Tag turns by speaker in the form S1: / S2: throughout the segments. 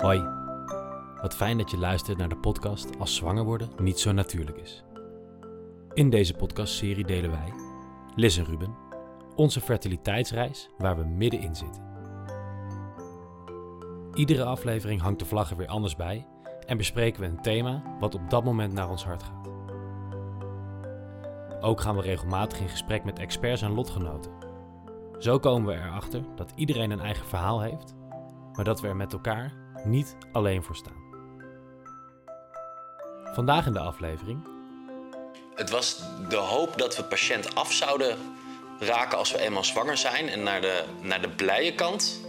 S1: Hoi, wat fijn dat je luistert naar de podcast Als zwanger worden niet zo natuurlijk is. In deze podcastserie delen wij, Liz en Ruben, onze fertiliteitsreis waar we middenin zitten. Iedere aflevering hangt de vlag er weer anders bij en bespreken we een thema wat op dat moment naar ons hart gaat. Ook gaan we regelmatig in gesprek met experts en lotgenoten. Zo komen we erachter dat iedereen een eigen verhaal heeft, maar dat we er met elkaar niet alleen voor staan. Vandaag in de aflevering
S2: Het was de hoop dat we patiënt af zouden raken als we eenmaal zwanger zijn en naar de, naar de blije kant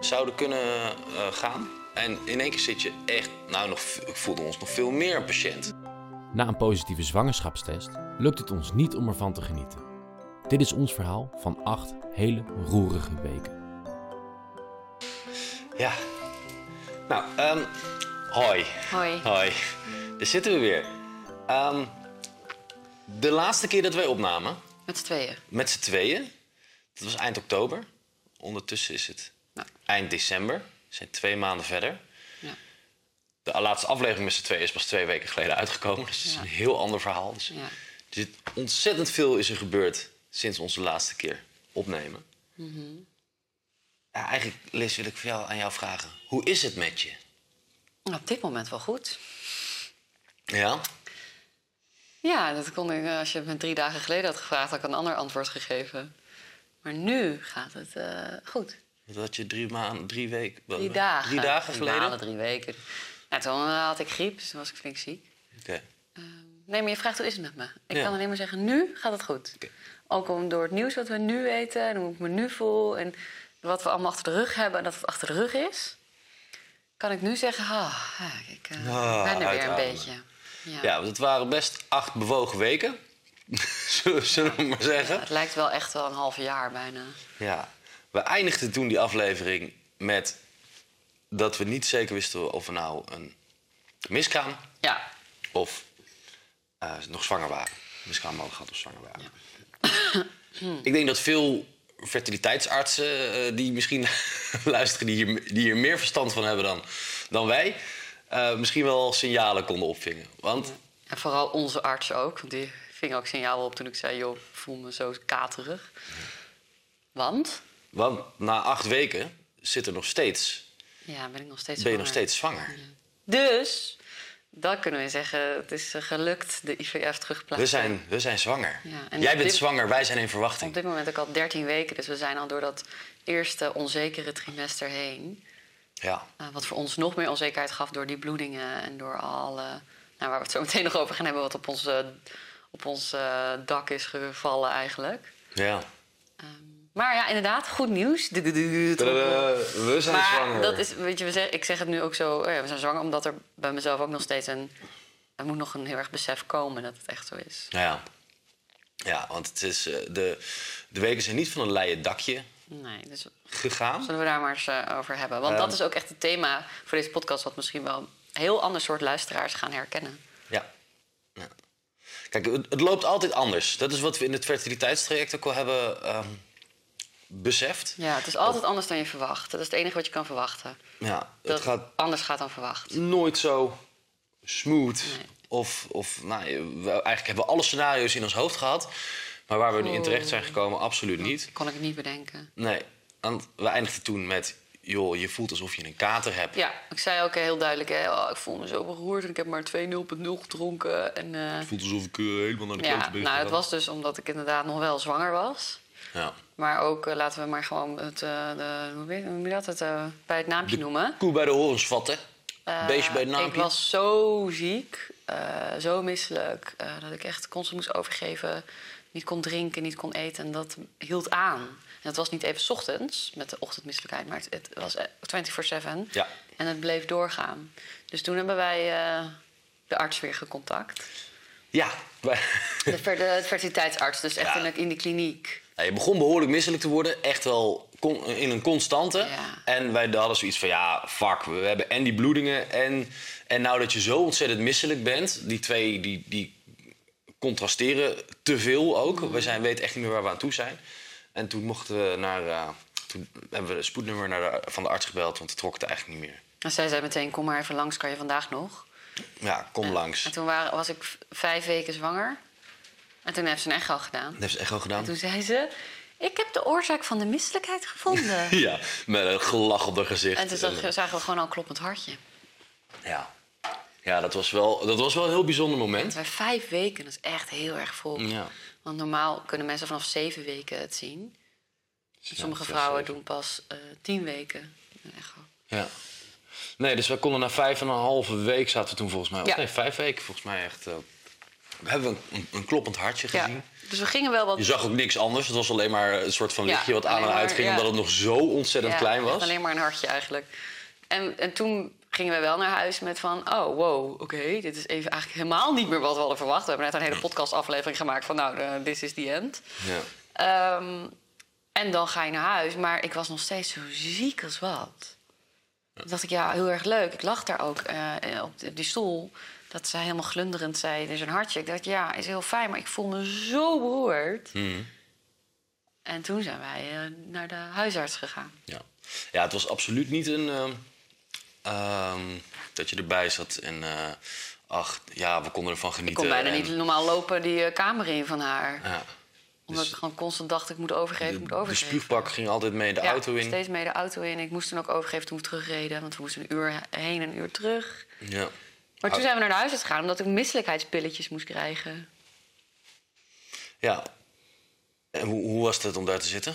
S2: zouden kunnen eh, gaan. En in één keer zit je echt, nou, nog, ik voelde ons nog veel meer een patiënt.
S1: Na een positieve zwangerschapstest lukt het ons niet om ervan te genieten. Dit is ons verhaal van acht hele roerige weken.
S2: Ja. Nou, ehm, hoi.
S3: Hoi.
S2: Hoi. Daar zitten we weer. Ehm, de laatste keer dat wij opnamen,
S3: Met z'n tweeën.
S2: met z'n tweeën, dat was eind oktober. Ondertussen is het
S3: Nou.
S2: eind december. We zijn twee maanden verder.
S3: Ja.
S2: De laatste aflevering met z'n tweeën is pas twee weken geleden uitgekomen. Dus het is
S3: Ja.
S2: een heel ander verhaal. Dus
S3: Ja.
S2: er zit ontzettend veel is er gebeurd sinds onze laatste keer opnemen.
S3: Mhm.
S2: Ja, eigenlijk, Liz, wil ik jou, aan jou vragen. Hoe is het met je?
S3: Nou, Op dit moment wel goed.
S2: Ja?
S3: Ja, dat kon ik, eh, als je het me drie dagen geleden had gevraagd, had ik een ander antwoord gegeven. Maar nu gaat het eh, goed.
S2: Dat had je drie maanden, drie weken...
S3: Drie dagen.
S2: Drie dagen
S3: Drie
S2: geleden?
S3: maanden, drie weken. Toen eh, had ik griep, dus toen was ik flink ziek.
S2: Oké.
S3: Nee, maar je vraagt hoe is het met me? Ik
S2: Ja.
S3: kan alleen maar zeggen, nu gaat het goed. Ook om door het nieuws wat we nu weten en hoe ik me nu voel... en wat we allemaal achter de rug hebben en dat het achter de rug is... kan ik nu zeggen, ah, ik eh,
S2: Ah,
S3: ben er weer een beetje. Ja.
S2: Ja, want het waren best acht bewogen weken. Zullen we maar zeggen.
S3: Het lijkt wel echt wel een half jaar bijna.
S2: Ja. We eindigden toen die aflevering met dat we niet zeker wisten of we nou een miskraam
S3: Ja,
S2: of eh, nog zwanger waren. Miskraam hadden gehad of zwanger waren. Ik denk dat veel fertiliteitsartsen eh, die misschien luisteren, die hier, die hier meer verstand van hebben dan, dan wij, eh, misschien wel signalen konden opvingen. Want
S3: en vooral onze arts ook. Want die ving ook signaal op toen ik zei... joh, ik voel me zo katerig. Want?
S2: Want na acht weken zit er nog steeds,
S3: Ja, ben ik nog steeds
S2: ben je nog steeds zwanger.
S3: Dus, dat kunnen we zeggen. Het is eh, gelukt, de IVF terugplaatsen.
S2: We zijn, we zijn zwanger.
S3: Ja,
S2: Jij
S3: op
S2: bent
S3: dit-
S2: zwanger, wij zijn in
S3: Op
S2: verwachting.
S3: dit moment ook al 13 weken. Dus we zijn al door dat eerste onzekere trimester heen.
S2: Ja.
S3: Eh, wat voor ons nog meer onzekerheid gaf door die bloedingen... en door alle... Nou, waar we het zo meteen nog over gaan hebben... wat op ons, eh, op ons dak is gevallen eigenlijk.
S2: ja.
S3: Maar ja, inderdaad, goed nieuws.
S2: We zijn
S3: maar
S2: zwanger.
S3: dat is, weet je, we zeg, ik zeg het nu ook zo, oh ja, we zijn zwanger, omdat er bij mezelf ook nog steeds een, er moet nog een heel erg besef komen dat het echt zo is.
S2: Ja. Ja, want het is, eh, de, de weken zijn niet van een leien dakje
S3: Nee, dus
S2: gegaan.
S3: zullen we daar maar eens eh, over hebben. Want
S2: Ehm.
S3: dat is ook echt het thema voor deze podcast, wat misschien wel een heel ander soort luisteraars gaan herkennen.
S2: Ja. ja. Kijk, het, het loopt altijd anders. Dat is wat we in het fertiliteitstraject ook al hebben ehm, beseft.
S3: Ja, het is altijd anders dan je verwacht. Dat is het enige wat je kan verwachten.
S2: Ja,
S3: Dat
S2: het gaat
S3: anders gaat dan verwacht.
S2: nooit zo smooth.
S3: Nee.
S2: Of, of nou, eigenlijk hebben we alle scenario's in ons hoofd gehad. Maar waar we nu in terecht zijn gekomen, absoluut niet.
S3: Kon ik het niet bedenken.
S2: Nee, want we eindigden toen met... joh, je voelt alsof je een kater hebt.
S3: Ja, ik zei ook heel duidelijk, hè, oh, ik voel me zo beroerd en ik heb maar 2.0.0 gedronken. En,
S2: Het voelt alsof ik eh, helemaal naar de
S3: ja,
S2: ben
S3: nou, het was dus omdat ik inderdaad nog wel zwanger was.
S2: Ja.
S3: Maar ook, eh, laten we maar gewoon het, eh, de, hoe noem je dat, het, eh, bij het naampje noemen.
S2: Koe bij de horens vatten. Beestje bij het naampje.
S3: Ik was zo ziek, zo misselijk, dat ik echt constant moest overgeven. Niet kon drinken, niet kon eten. En dat hield aan. En het was niet even 's ochtends met de ochtendmisselijkheid, maar het, was eh, 24-7.
S2: Ja.
S3: En het bleef doorgaan. Dus toen hebben wij de arts weer gecontact.
S2: Ja,
S3: De, ver- de fertiliteitsarts, dus echt
S2: Ja.
S3: in, de, in de kliniek.
S2: Je begon behoorlijk misselijk te worden. Echt wel in een constante.
S3: Ja.
S2: En wij hadden zoiets van, ja, fuck. We hebben en die bloedingen en, en nou dat je zo ontzettend misselijk bent. Die twee, die, die contrasteren te veel ook. We zijn, weten echt niet meer waar we aan toe zijn. En toen mochten we naar... eh, toen hebben we een spoednummer naar de, van de arts gebeld, want het trok het eigenlijk niet meer.
S3: En zij zei meteen, kom maar even langs, kan je vandaag nog?
S2: Ja, kom langs.
S3: En toen waren, was ik vijf weken zwanger. En toen heeft ze een echo gedaan.
S2: Dat heeft ze echt wel gedaan.
S3: En toen zei ze, ik heb de oorzaak van de misselijkheid gevonden.
S2: Ja, met een gelach op haar gezicht.
S3: en toen zag- zagen we gewoon al een kloppend hartje.
S2: Ja, ja dat, was wel, dat was wel een heel bijzonder moment.
S3: Bij vijf weken, dat is echt heel erg vroeg.
S2: Ja.
S3: Want normaal kunnen mensen vanaf zeven weken het zien. Sommige vrouwen
S2: zeven.
S3: doen pas eh, tien weken een echo.
S2: Ja. Nee, dus we konden na vijf en een halve week zaten we toen volgens mij... of
S3: Ja.
S2: Nee, vijf weken volgens mij echt... eh, hebben een, een, een kloppend hartje
S3: Ja.
S2: gezien.
S3: Dus we gingen wel wat...
S2: Je zag ook niks anders. Het was alleen maar een soort van
S3: Ja,
S2: lichtje wat aan en uit ging...
S3: ja.
S2: omdat het nog zo ontzettend
S3: Ja,
S2: klein was.
S3: Alleen maar een hartje eigenlijk. En, en toen gingen we wel naar huis met van... oh, wow, oké, dit is even eigenlijk helemaal niet meer wat we hadden verwacht. We hebben net een hele podcastaflevering gemaakt van... nou, eh, this is the end.
S2: Ja.
S3: Ehm, en dan ga je naar huis, maar ik was nog steeds zo ziek als wat. Toen dacht ik, ja, heel erg leuk. Ik lag daar ook eh, op die stoel. Dat zij helemaal glunderend zei, is een hartje. Ik dacht, ja, is heel fijn, maar ik voel me zo beroerd.
S2: Mhm.
S3: En toen zijn wij eh, naar de huisarts gegaan.
S2: Ja. ja, het was absoluut niet een... ehm, ehm, dat je erbij zat en... eh, ach, ja, we konden ervan
S3: Ik
S2: genieten.
S3: kon bijna
S2: en-
S3: niet normaal lopen die eh, kamer in van haar.
S2: Ja.
S3: Omdat
S2: Dus
S3: ik gewoon constant dacht, ik moet overgeven, ik
S2: de,
S3: moet
S2: de
S3: overgeven.
S2: spuugpak ging altijd mee de
S3: ja,
S2: auto in.
S3: steeds mee de auto in. Ik moest toen ook overgeven toen we terugreden. Want we moesten een uur heen en een uur terug.
S2: Ja.
S3: Maar toen zijn we naar de huisarts gegaan omdat ik misselijkheidspilletjes moest krijgen.
S2: Ja. En hoe, hoe was het om daar te zitten?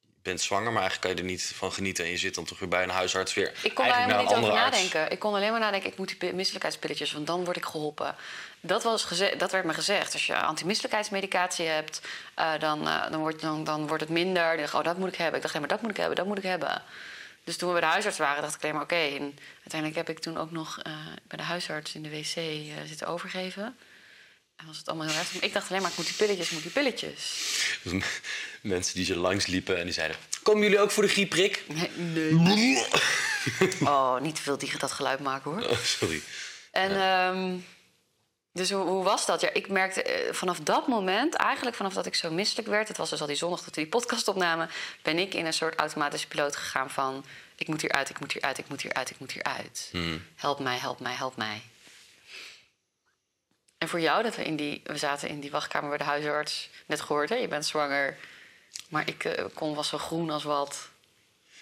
S2: Je bent zwanger, maar eigenlijk kan je er niet van genieten. En je zit dan toch weer bij een huisarts weer.
S3: Ik kon daar helemaal niet over
S2: arts.
S3: nadenken. Ik kon alleen maar nadenken, ik moet die pi- misselijkheidspilletjes, want dan word ik geholpen. Dat, was dat werd me gezegd. Als je antimisselijkheidsmedicatie hebt, eh, dan, eh, dan, wordt, dan, dan wordt het minder. Ik dacht, oh, dat moet ik hebben. Ik dacht, nee, maar dat moet ik hebben, dat moet ik hebben. Dus toen we bij de huisarts waren, dacht ik alleen maar oké. En uiteindelijk heb ik toen ook nog eh, bij de huisarts in de wc eh, zitten overgeven. En was het allemaal heel erg. Ik dacht alleen maar, ik moet die pilletjes, ik moet die pilletjes.
S2: Mensen die zo langs liepen en die zeiden... Komen jullie ook voor de griepprik?
S3: Nee, nee. Oh, niet te veel die dat geluid maken hoor.
S2: Oh, sorry.
S3: En ehm, dus hoe, hoe was dat? Ja, ik merkte eh, vanaf dat moment, eigenlijk vanaf dat ik zo misselijk werd, het was dus al die zondag dat we die podcast opnamen, ben ik in een soort automatische piloot gegaan van ik moet hieruit, ik moet hieruit, ik moet hieruit, ik moet hieruit. Help mij, help mij, help mij. En voor jou, dat we in die, we zaten in die wachtkamer bij de huisarts, net gehoord, hè, je bent zwanger. Maar ik eh, kon, was zo groen als wat.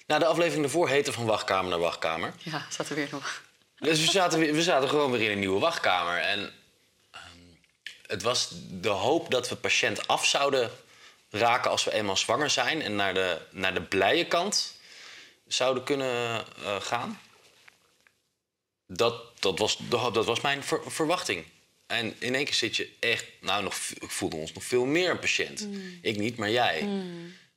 S2: Nou, de aflevering daarvoor heette van wachtkamer naar wachtkamer.
S3: Ja, zat er weer nog.
S2: Dus we zaten, we zaten gewoon weer in een nieuwe wachtkamer. En het was de hoop dat we patiënt af zouden raken als we eenmaal zwanger zijn. En naar de, naar de blije kant zouden kunnen eh, gaan. Dat, dat, was, de- dat was mijn ver- verwachting. En in één keer zit je echt... Nou, nog, ik voelde ons nog veel meer een patiënt. Ik niet, maar jij.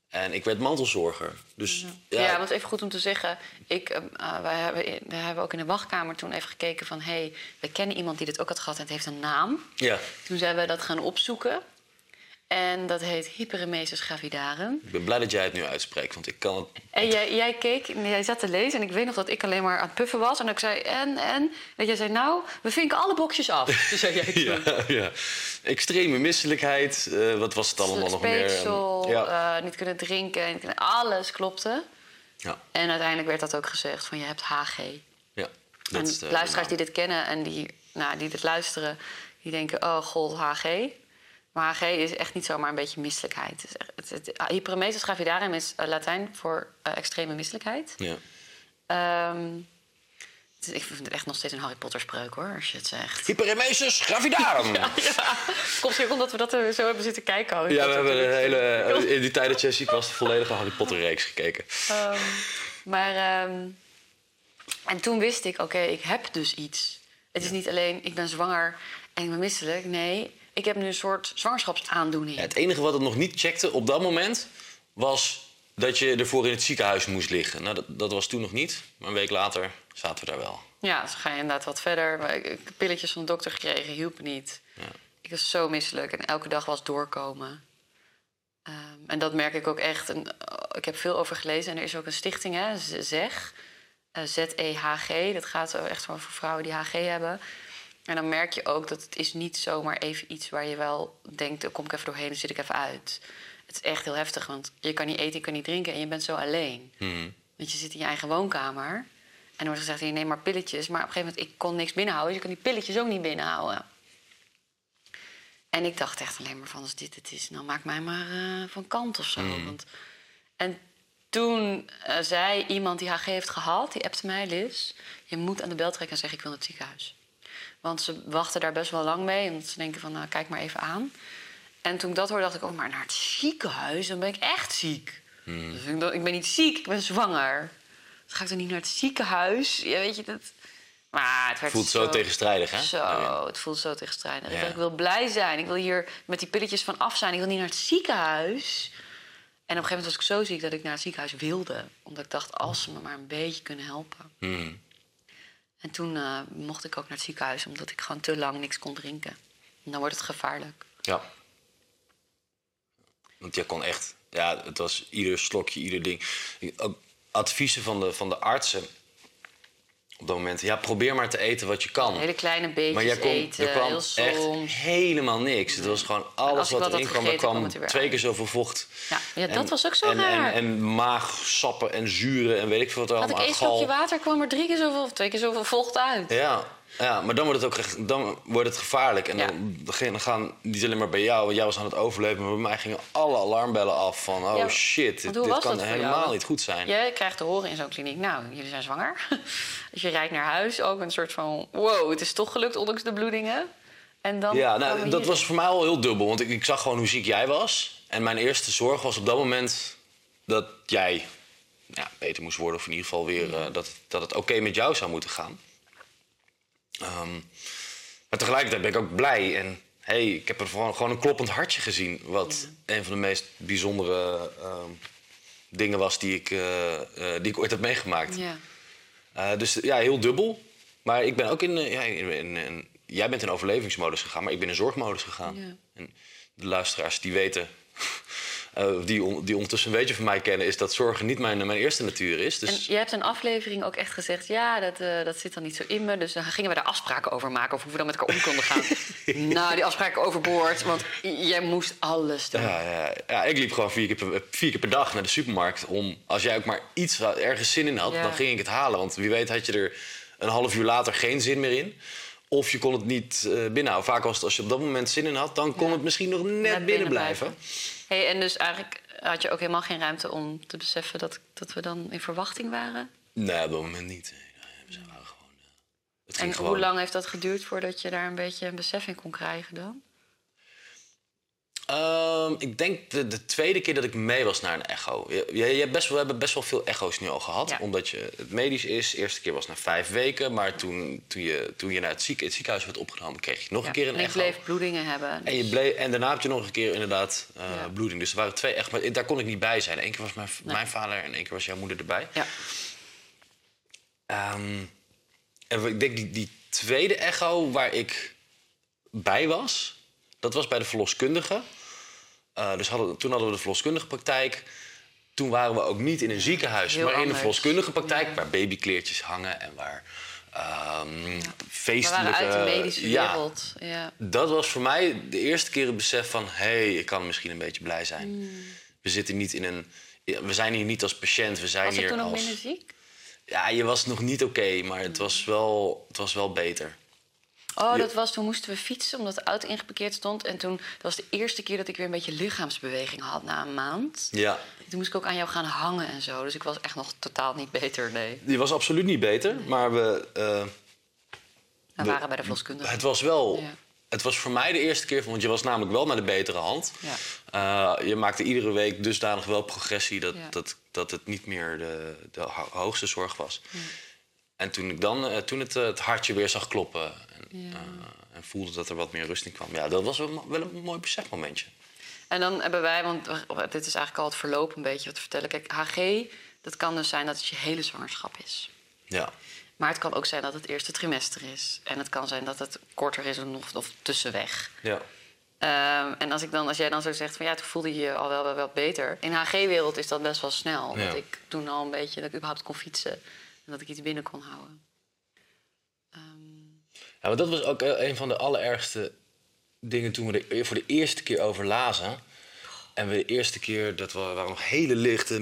S2: En ik werd mantelzorger. Dus ja,
S3: Ja, want even goed om te zeggen. Ik, eh, eh, wij, hebben, wij hebben ook in de wachtkamer toen even gekeken van... hé, hey, we kennen iemand die dit ook had gehad en het heeft een naam.
S2: ja,
S3: Toen zijn we dat gaan opzoeken. En dat heet Hyperemesis gravidarum.
S2: ik ben blij dat jij het nu uitspreekt. Want ik kan het
S3: En jij, jij keek, jij zat te lezen en ik weet nog dat ik alleen maar aan het puffen was. En ik zei, en, en? Dat jij zei, nou, we vinken alle boxjes af. Dus zei jij toen.
S2: Ja, ja. Extreme misselijkheid. eh, wat was het allemaal nog meer?
S3: Speeksel,
S2: Ja.
S3: eh, niet kunnen drinken, niet kunnen- alles klopte.
S2: ja,
S3: En uiteindelijk werd dat ook gezegd van je hebt HG.
S2: ja.
S3: En
S2: Dat is de-
S3: luisteraars die dit kennen en die, nou, die dit luisteren, die denken: oh god, HG. Maar HG is echt niet zomaar een beetje misselijkheid. Het het, het, hyperemesis gravidarum is eh, Latijn voor eh, extreme misselijkheid.
S2: Ja.
S3: Ehm, ik vind het echt nog steeds een Harry Potter spreuk hoor, als je het zegt.
S2: Hyperemesis gravidarum. Ja,
S3: Ja, komt omdat we dat er zo hebben zitten kijken. Harry
S2: we
S3: Potter
S2: hebben
S3: natuurlijk.
S2: hele, in die tijd dat ziek was, de volledige Harry Potter reeks gekeken.
S3: Ehm, maar ehm, en toen wist ik, oké, ik heb dus iets. Het is niet alleen, ik ben zwanger en ik ben misselijk. Nee, ik heb nu een soort zwangerschapsaandoening.
S2: Ja, het enige wat het nog niet checkte op dat moment was dat je ervoor in het ziekenhuis moest liggen. Nou, dat, dat was toen nog niet, maar een week later zaten we daar wel.
S3: Ja, dus ga je inderdaad wat verder. Maar ik, ik heb pilletjes van de dokter gekregen, hielp niet.
S2: Ja.
S3: Ik was zo misselijk en elke dag was doorkomen. Ehm, en dat merk ik ook echt. En, oh, ik heb veel over gelezen en er is ook een stichting, hè, ZEG. eh, Z-E-H-G. Dat gaat echt voor vrouwen die HG hebben. En dan merk je ook dat het is niet zomaar even iets waar je wel denkt... dan kom ik even doorheen, dan zit ik even uit. Het is echt heel heftig, want je kan niet eten, je kan niet drinken... en je bent zo alleen.
S2: Mhm.
S3: Want je zit in je eigen woonkamer. En er wordt gezegd, je neemt maar pilletjes. Maar op een gegeven moment, ik kon niks binnenhouden. Dus je kan die pilletjes ook niet binnenhouden. En ik dacht echt alleen maar van, als dit het is, dan maak mij maar eh, van kant of zo. Want, en toen eh, zei iemand die HG heeft gehad, die appte mij, Liz... je moet aan de bel trekken en zeggen, ik wil naar het ziekenhuis. Want ze wachten daar best wel lang mee. Want ze denken van, nou, kijk maar even aan. En toen ik dat hoorde, dacht ik ook, maar naar het ziekenhuis? Dan ben ik echt ziek. Dus ik, dacht, ik ben niet ziek, ik ben zwanger. Dan ga ik dan niet naar het ziekenhuis? Ja, weet je, dat... Maar het werd
S2: Voelt zo tegenstrijdig, hè?
S3: Zo, het voelt zo tegenstrijdig. Ik dacht, Ik wil blij zijn. Ik wil hier met die pilletjes van af zijn. Ik wil niet naar het ziekenhuis. En op een gegeven moment was ik zo ziek dat ik naar het ziekenhuis wilde. Omdat ik dacht, als ze me maar een beetje kunnen helpen.
S2: Hmm.
S3: En toen eh, mocht ik ook naar het ziekenhuis, omdat ik gewoon te lang niks kon drinken. En dan wordt het gevaarlijk.
S2: Ja. Want jij kon echt... Ja, het was ieder slokje, ieder ding. Adviezen van de, van de artsen op dat moment. Ja, probeer maar te eten wat je kan.
S3: Hele kleine beetjes
S2: maar jij kon,
S3: eten,
S2: er kwam echt helemaal niks. Het was gewoon alles
S3: ik
S2: wat
S3: wat had
S2: erin kwam. Er
S3: kwam
S2: twee keer zoveel vocht.
S3: Ja, ja, dat was ook zo
S2: en,
S3: raar.
S2: En, en maagsappen en zuren en weet ik veel wat er
S3: Had ik
S2: allemaal.
S3: één slokje water, kwam er drie keer zoveel of twee keer zoveel vocht uit.
S2: Ja, ja, maar dan wordt het ook dan wordt het gevaarlijk. En
S3: Ja.
S2: dan, gaan niet alleen maar bij jou, want jij was aan het overleven, maar bij mij gingen alle alarmbellen af van oh
S3: Ja,
S2: shit, dit, kan helemaal
S3: jou?
S2: niet goed zijn.
S3: Jij krijgt te horen in zo'n kliniek, nou, jullie zijn zwanger. dus je rijdt naar huis, ook een soort van... wow, het is toch gelukt, ondanks de bloedingen. En dan
S2: Ja, nou, dat was voor mij al heel dubbel, want ik, ik zag gewoon hoe ziek jij was. En mijn eerste zorg was op dat moment dat jij ja, beter moest worden, of in ieder geval weer eh, dat, dat het oké met jou zou moeten gaan. Ehm, maar tegelijkertijd ben ik ook blij en hey, ik heb er gewoon, gewoon een kloppend hartje gezien, wat een van de meest bijzondere ehm, dingen was die ik, eh, eh, die ik ooit heb meegemaakt.
S3: Ja.
S2: Eh, dus ja, heel dubbel. Maar ik ben ook in, ja, in, in- in- Jij bent in overlevingsmodus gegaan, maar ik ben in zorgmodus gegaan.
S3: Ja.
S2: En de luisteraars die weten, eh, die, on- die ondertussen een beetje van mij kennen, is dat zorgen niet mijn, mijn eerste natuur is.
S3: En
S2: Dus
S3: je hebt een aflevering ook echt gezegd... ja, dat, eh, dat zit dan niet zo in me. Dus dan gingen we daar afspraken over maken... of hoe we dan met elkaar om konden gaan. nou, die afspraken overboord. Want jij moest alles doen.
S2: ja, ja, ja, ik liep gewoon vier keer, per, vier keer per dag naar de supermarkt. Om, als jij ook maar iets ergens zin in had,
S3: Ja.
S2: dan ging ik het halen. Want wie weet had je er een half uur later geen zin meer in. Of je kon het niet eh binnenhouden. Vaak was het als je op dat moment zin in had, dan kon
S3: Ja.
S2: het misschien nog net,
S3: Net
S2: binnen,
S3: binnen
S2: blijven.
S3: Hey, en dus eigenlijk had je ook helemaal geen ruimte om te beseffen... dat, dat we dan in verwachting waren?
S2: Nee, op dat moment niet. We zijn gewoon, eh, het ging
S3: En
S2: gewoon.
S3: hoe lang heeft dat geduurd voordat je daar een beetje een besef in kon krijgen dan?
S2: Ehm, ik denk de, de tweede keer dat ik mee was naar een echo. Je, je, je hebt best wel, we hebben best wel veel echo's nu al gehad.
S3: Ja.
S2: Omdat je het medisch is. De eerste keer was na vijf weken. Maar toen, toen, je, toen je naar het, ziek, het ziekenhuis werd opgenomen... kreeg je nog een keer een
S3: en ik
S2: echo.
S3: bleef bloedingen hebben.
S2: En, je bleef, en daarna heb je nog een keer inderdaad eh,
S3: Ja.
S2: bloeding. Dus er waren twee echt... Maar daar kon ik niet bij zijn. Eén keer was mijn, mijn vader en één keer was jouw moeder erbij.
S3: Ja.
S2: Ehm, en ik denk die, die tweede echo waar ik bij was, dat was bij de verloskundige. Eh, dus hadden, toen hadden we de verloskundige praktijk. Toen waren we ook niet in een ziekenhuis,
S3: heel
S2: maar in een verloskundige praktijk...
S3: Ja.
S2: waar babykleertjes hangen en waar ehm
S3: We
S2: feestelijke...
S3: uit de medische
S2: ja,
S3: wereld. Ja.
S2: dat was voor mij de eerste keer het besef van... hé, hey, ik kan misschien een beetje blij zijn.
S3: Hmm.
S2: We zitten niet in een... We zijn hier niet als patiënt, we zijn
S3: Was
S2: hier
S3: toen nog
S2: als...
S3: minder ziek?
S2: Ja, je was nog niet oké, maar het was, wel, het was wel beter.
S3: Oh, dat was toen moesten we fietsen omdat de auto ingeparkeerd stond. En toen, dat was de eerste keer dat ik weer een beetje lichaamsbeweging had na een maand.
S2: Ja,
S3: Toen moest ik ook aan jou gaan hangen en zo. Dus ik was echt nog totaal niet beter, nee.
S2: die was absoluut niet beter, maar we, eh,
S3: We
S2: We-
S3: waren bij de verloskundige.
S2: het was wel...
S3: Ja.
S2: Het was voor mij de eerste keer, want je was namelijk wel naar de betere hand.
S3: Ja.
S2: Eh, je maakte iedere week dusdanig wel progressie dat,
S3: Ja.
S2: dat, dat het niet meer de, de ho- hoogste zorg was. En toen ik dan, eh, toen het, eh, het hartje weer zag kloppen en,
S3: Ja.
S2: eh, en voelde dat er wat meer rust in kwam, ja, dat was wel, wel een mooi besefmomentje.
S3: En dan hebben wij, want dit is eigenlijk al het verloop een beetje wat te vertellen. Kijk, HG, dat kan dus zijn dat het je hele zwangerschap is.
S2: Ja,
S3: Maar het kan ook zijn dat het eerste trimester is. En het kan zijn dat het korter is of, of tussenweg.
S2: ja.
S3: Ehm, en als, ik dan, als jij dan zo zegt van ja, toen voelde je je al wel, wel, wel beter. In HG-wereld is dat best wel snel.
S2: Ja.
S3: Dat ik toen al een beetje, dat ik überhaupt kon fietsen. En dat ik iets binnen kon houden. Ehm,
S2: Ja, maar dat was ook eh, een van de allerergste dingen toen we er voor de eerste keer over lazen. En we de eerste keer, dat wa- waren nog hele lichte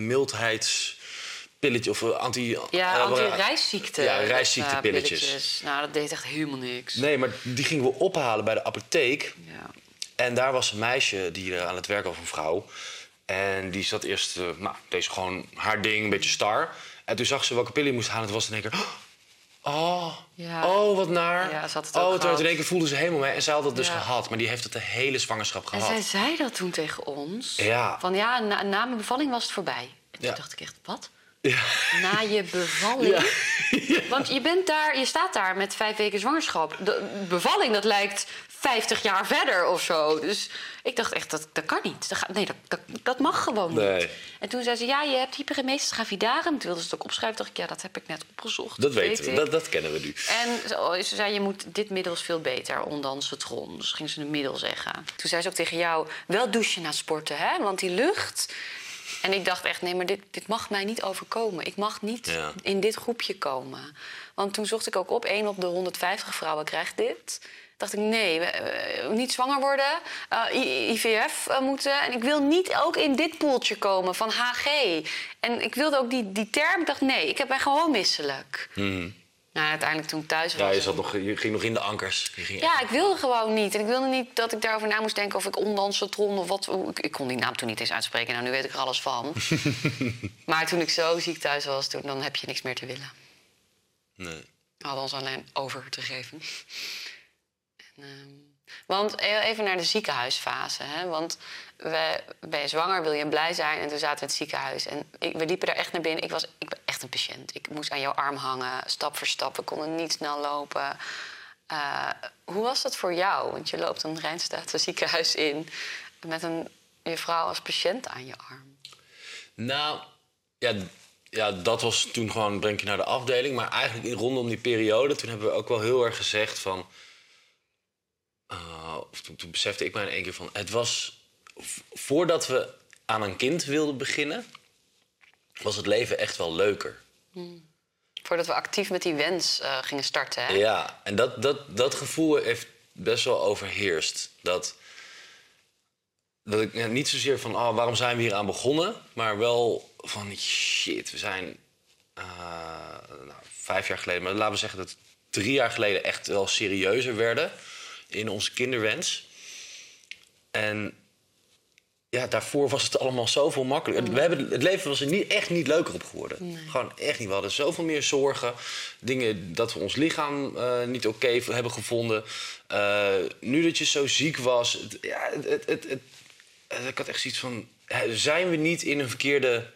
S2: pilletje of eh, anti...
S3: Ja,
S2: eh,
S3: anti-reisziekte.
S2: Ja, reisziektepilletjes.
S3: pilletjes. Nou, dat deed echt helemaal niks.
S2: Nee, maar die gingen we ophalen bij de apotheek.
S3: Ja.
S2: En daar was een meisje die aan het werk was, een vrouw. En die zat eerst, nou, deze gewoon haar ding, een beetje star. En toen zag ze welke pillen je moest halen. En toen was het in één keer, oh,
S3: Ja.
S2: oh, wat naar.
S3: Ja, ze had het ook
S2: oh, toen
S3: gehad.
S2: in één keer voelde ze helemaal mee. En zij had dat dus
S3: Ja.
S2: gehad. Maar die heeft het de hele zwangerschap
S3: En
S2: gehad.
S3: zij zei dat toen tegen ons.
S2: Ja.
S3: Van ja, na, na mijn bevalling was het voorbij. En toen
S2: Ja.
S3: dacht ik echt, wat?
S2: Ja.
S3: Na je bevalling? Want je, bent daar, je staat daar met vijf weken zwangerschap. De bevalling, dat lijkt 50 jaar verder of zo. Dus ik dacht echt, dat, dat kan niet. Dat gaat, nee, dat, dat, dat mag gewoon
S2: Nee.
S3: niet. En toen zei ze, ja, je hebt hyperemesis gravidarum. Toen wilde ze het ook opschrijven. dacht ik, ja, dat heb ik net opgezocht.
S2: Dat weten we, dat, dat kennen we nu.
S3: En ze, ze zei, je moet, dit middel is veel beter, ondansetron. Dus ging ze een middel zeggen. Toen zei ze ook tegen jou, wel douchen na sporten, hè? Want die lucht... En ik dacht echt, nee, maar dit, dit mag mij niet overkomen. Ik mag niet
S2: Ja.
S3: in dit groepje komen. Want toen zocht ik ook op, één op de 150 vrouwen krijgt dit. Dacht ik, nee, we- niet zwanger worden, eh, IVF eh, moeten. En ik wil niet ook in dit poeltje komen van HG. En ik wilde ook die, die term, ik dacht, nee, ik heb ben gewoon misselijk. Nou, uiteindelijk toen ik thuis was...
S2: Ja, je, zat nog, je ging nog in de ankers. Ging
S3: Ja, ik wilde gewoon niet. En ik wilde niet dat ik daarover na moest denken of ik ondansatron of wat. Ik, ik kon die naam toen niet eens uitspreken. Nou, nu weet ik er alles van. maar toen ik zo ziek thuis was, toen, dan heb je niks meer te willen.
S2: Nee.
S3: We hadden ons alleen over te geven. Ehm, want e- even naar de ziekenhuisfase. Hè? Want ben je zwanger, wil je blij zijn. En toen zaten we in het ziekenhuis. En ik, we liepen daar echt naar binnen. Ik was ik ben echt een patiënt. Ik moest aan jouw arm hangen, stap voor stap. We konden niet snel lopen. Eh, hoe was dat voor jou? Want je loopt een Rijnstaatse ziekenhuis in... met een, je vrouw als patiënt aan je arm.
S2: Nou, ja, ja, dat was toen gewoon breng je naar de afdeling. Maar eigenlijk rondom die periode, toen hebben we ook wel heel erg gezegd van... eh, of toen, toen besefte ik mij in één keer van... Het was, voordat we aan een kind wilden beginnen... was het leven echt wel leuker.
S3: Voordat we actief met die wens eh, gingen starten. Hè?
S2: Ja, en dat, dat, dat gevoel heeft best wel overheerst. Dat, dat ik ja, niet zozeer van, oh, waarom zijn we hier aan begonnen? Maar wel van, shit, we zijn eh, nou, vijf jaar geleden... maar laten we zeggen dat drie jaar geleden echt wel serieuzer werden... in onze kinderwens. En ja, daarvoor was het allemaal zoveel makkelijker. We hebben, het leven was er niet, echt niet leuker op geworden. Gewoon echt niet. We hadden zoveel meer zorgen. Dingen dat we ons lichaam eh, niet oké hebben gevonden. Eh, nu dat je zo ziek was. Het, ja, het, het, het, eh, ik had echt zoiets van... Zijn we niet in een verkeerde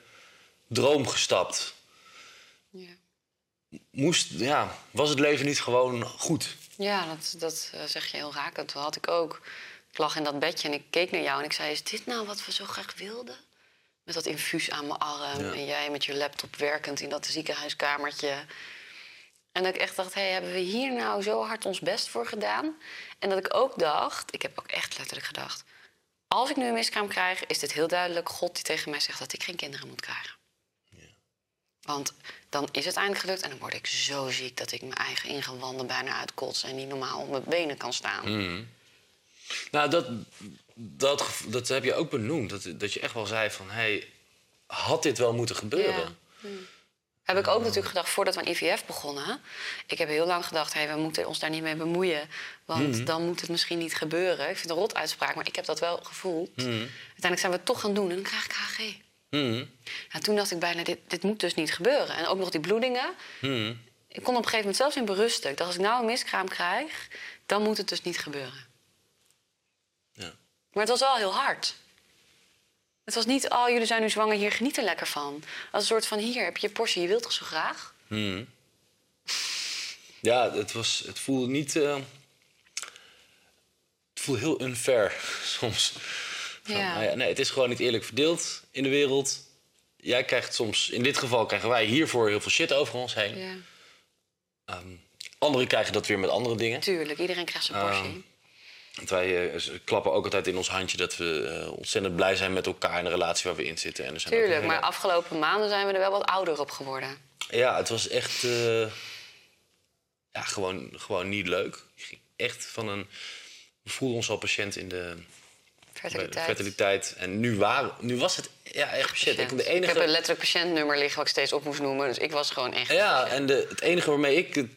S2: droom gestapt?
S3: Ja.
S2: Moest, ja, was het leven niet gewoon goed?
S3: Ja, dat, dat eh, zeg je heel raak. Dat had ik ook. Ik lag in dat bedje en ik keek naar jou en ik zei... is dit nou wat we zo graag wilden? Met dat infuus aan mijn arm
S2: Ja.
S3: en jij met je laptop werkend in dat ziekenhuiskamertje. En dat ik echt dacht, hey, hebben we hier nou zo hard ons best voor gedaan? En dat ik ook dacht, ik heb ook echt letterlijk gedacht... als ik nu een miskraam krijg, is dit heel duidelijk God die tegen mij zegt... dat ik geen kinderen moet krijgen. Want dan is het eindelijk gelukt en dan word ik zo ziek dat ik mijn eigen ingewanden bijna uitkots en niet normaal op mijn benen kan staan.
S2: Nou, dat, dat, dat heb je ook benoemd. Dat, dat je echt wel zei van... Hey, had dit wel moeten gebeuren?
S3: Ja. Heb ik ook natuurlijk gedacht voordat we aan IVF begonnen. Ik heb heel lang gedacht, hey, we moeten ons daar niet mee bemoeien. Want dan moet het misschien niet gebeuren. Ik vind het een rot uitspraak, maar ik heb dat wel gevoeld. Uiteindelijk zijn we het toch gaan doen en dan krijg ik HG. Ja, toen dacht ik bijna, dit, dit moet dus niet gebeuren. En ook nog die bloedingen. Ik kon op een gegeven moment zelfs in berusten. Ik dacht, als ik nou een miskraam krijg, dan moet het dus niet gebeuren.
S2: Ja.
S3: Maar het was wel heel hard. Het was niet, oh, jullie zijn nu zwanger, hier geniet er lekker van. Als een soort van, hier heb je je portie, je wilt toch zo graag?
S2: Mhm. Ja, het, was, het voelde niet... eh, het voelde heel unfair soms. Van,
S3: Ja.
S2: nou ja, nee, het is gewoon niet eerlijk verdeeld in de wereld. Jij krijgt soms... In dit geval krijgen wij hiervoor heel veel shit over ons heen.
S3: Ja,
S2: Ehm, anderen krijgen dat weer met andere dingen.
S3: tuurlijk. Iedereen krijgt zijn portie.
S2: Ehm, Want wij eh, klappen ook altijd in ons handje dat we eh, ontzettend blij zijn met elkaar in de relatie waar we in zitten. En er zijn
S3: tuurlijk,
S2: hele-
S3: maar afgelopen maanden zijn we er wel wat ouder op geworden.
S2: Ja, het was echt eh, ja, gewoon, gewoon niet leuk. Ging echt van een. We voelden ons al patiënt in de,
S3: Fertiliteit.
S2: fertiliteit. En nu, waren, nu was het ja, echt shit. Ik, de enige...
S3: ik heb een letterlijk patiëntnummer liggen wat ik steeds op moest noemen. Dus ik was gewoon echt...
S2: Ja, en de, het enige waarmee ik het,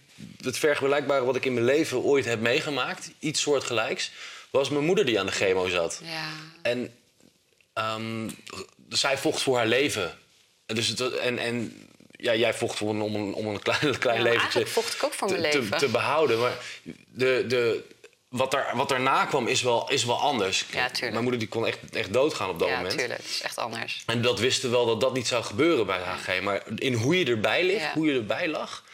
S2: het vergelijkbare wat ik in mijn leven ooit heb meegemaakt, iets soortgelijks, was mijn moeder die aan de chemo zat.
S3: Ja.
S2: En ehm, zij vocht voor haar leven. En Dus het, en, en ja, jij vocht voor een, om een, om een klein, klein
S3: Ja,
S2: leventje
S3: vocht ik ook voor mijn
S2: te, te-
S3: leven.
S2: Te, behouden. Maar de, de, wat, daar, wat daarna kwam is wel, is wel anders.
S3: Ja, tuurlijk.
S2: Mijn moeder die kon echt, echt doodgaan op dat
S3: Ja,
S2: moment.
S3: tuurlijk. Het is echt anders.
S2: En dat wisten we wel dat dat niet zou gebeuren bij HG. Maar in hoe je erbij ligt,
S3: Ja.
S2: hoe je erbij lag,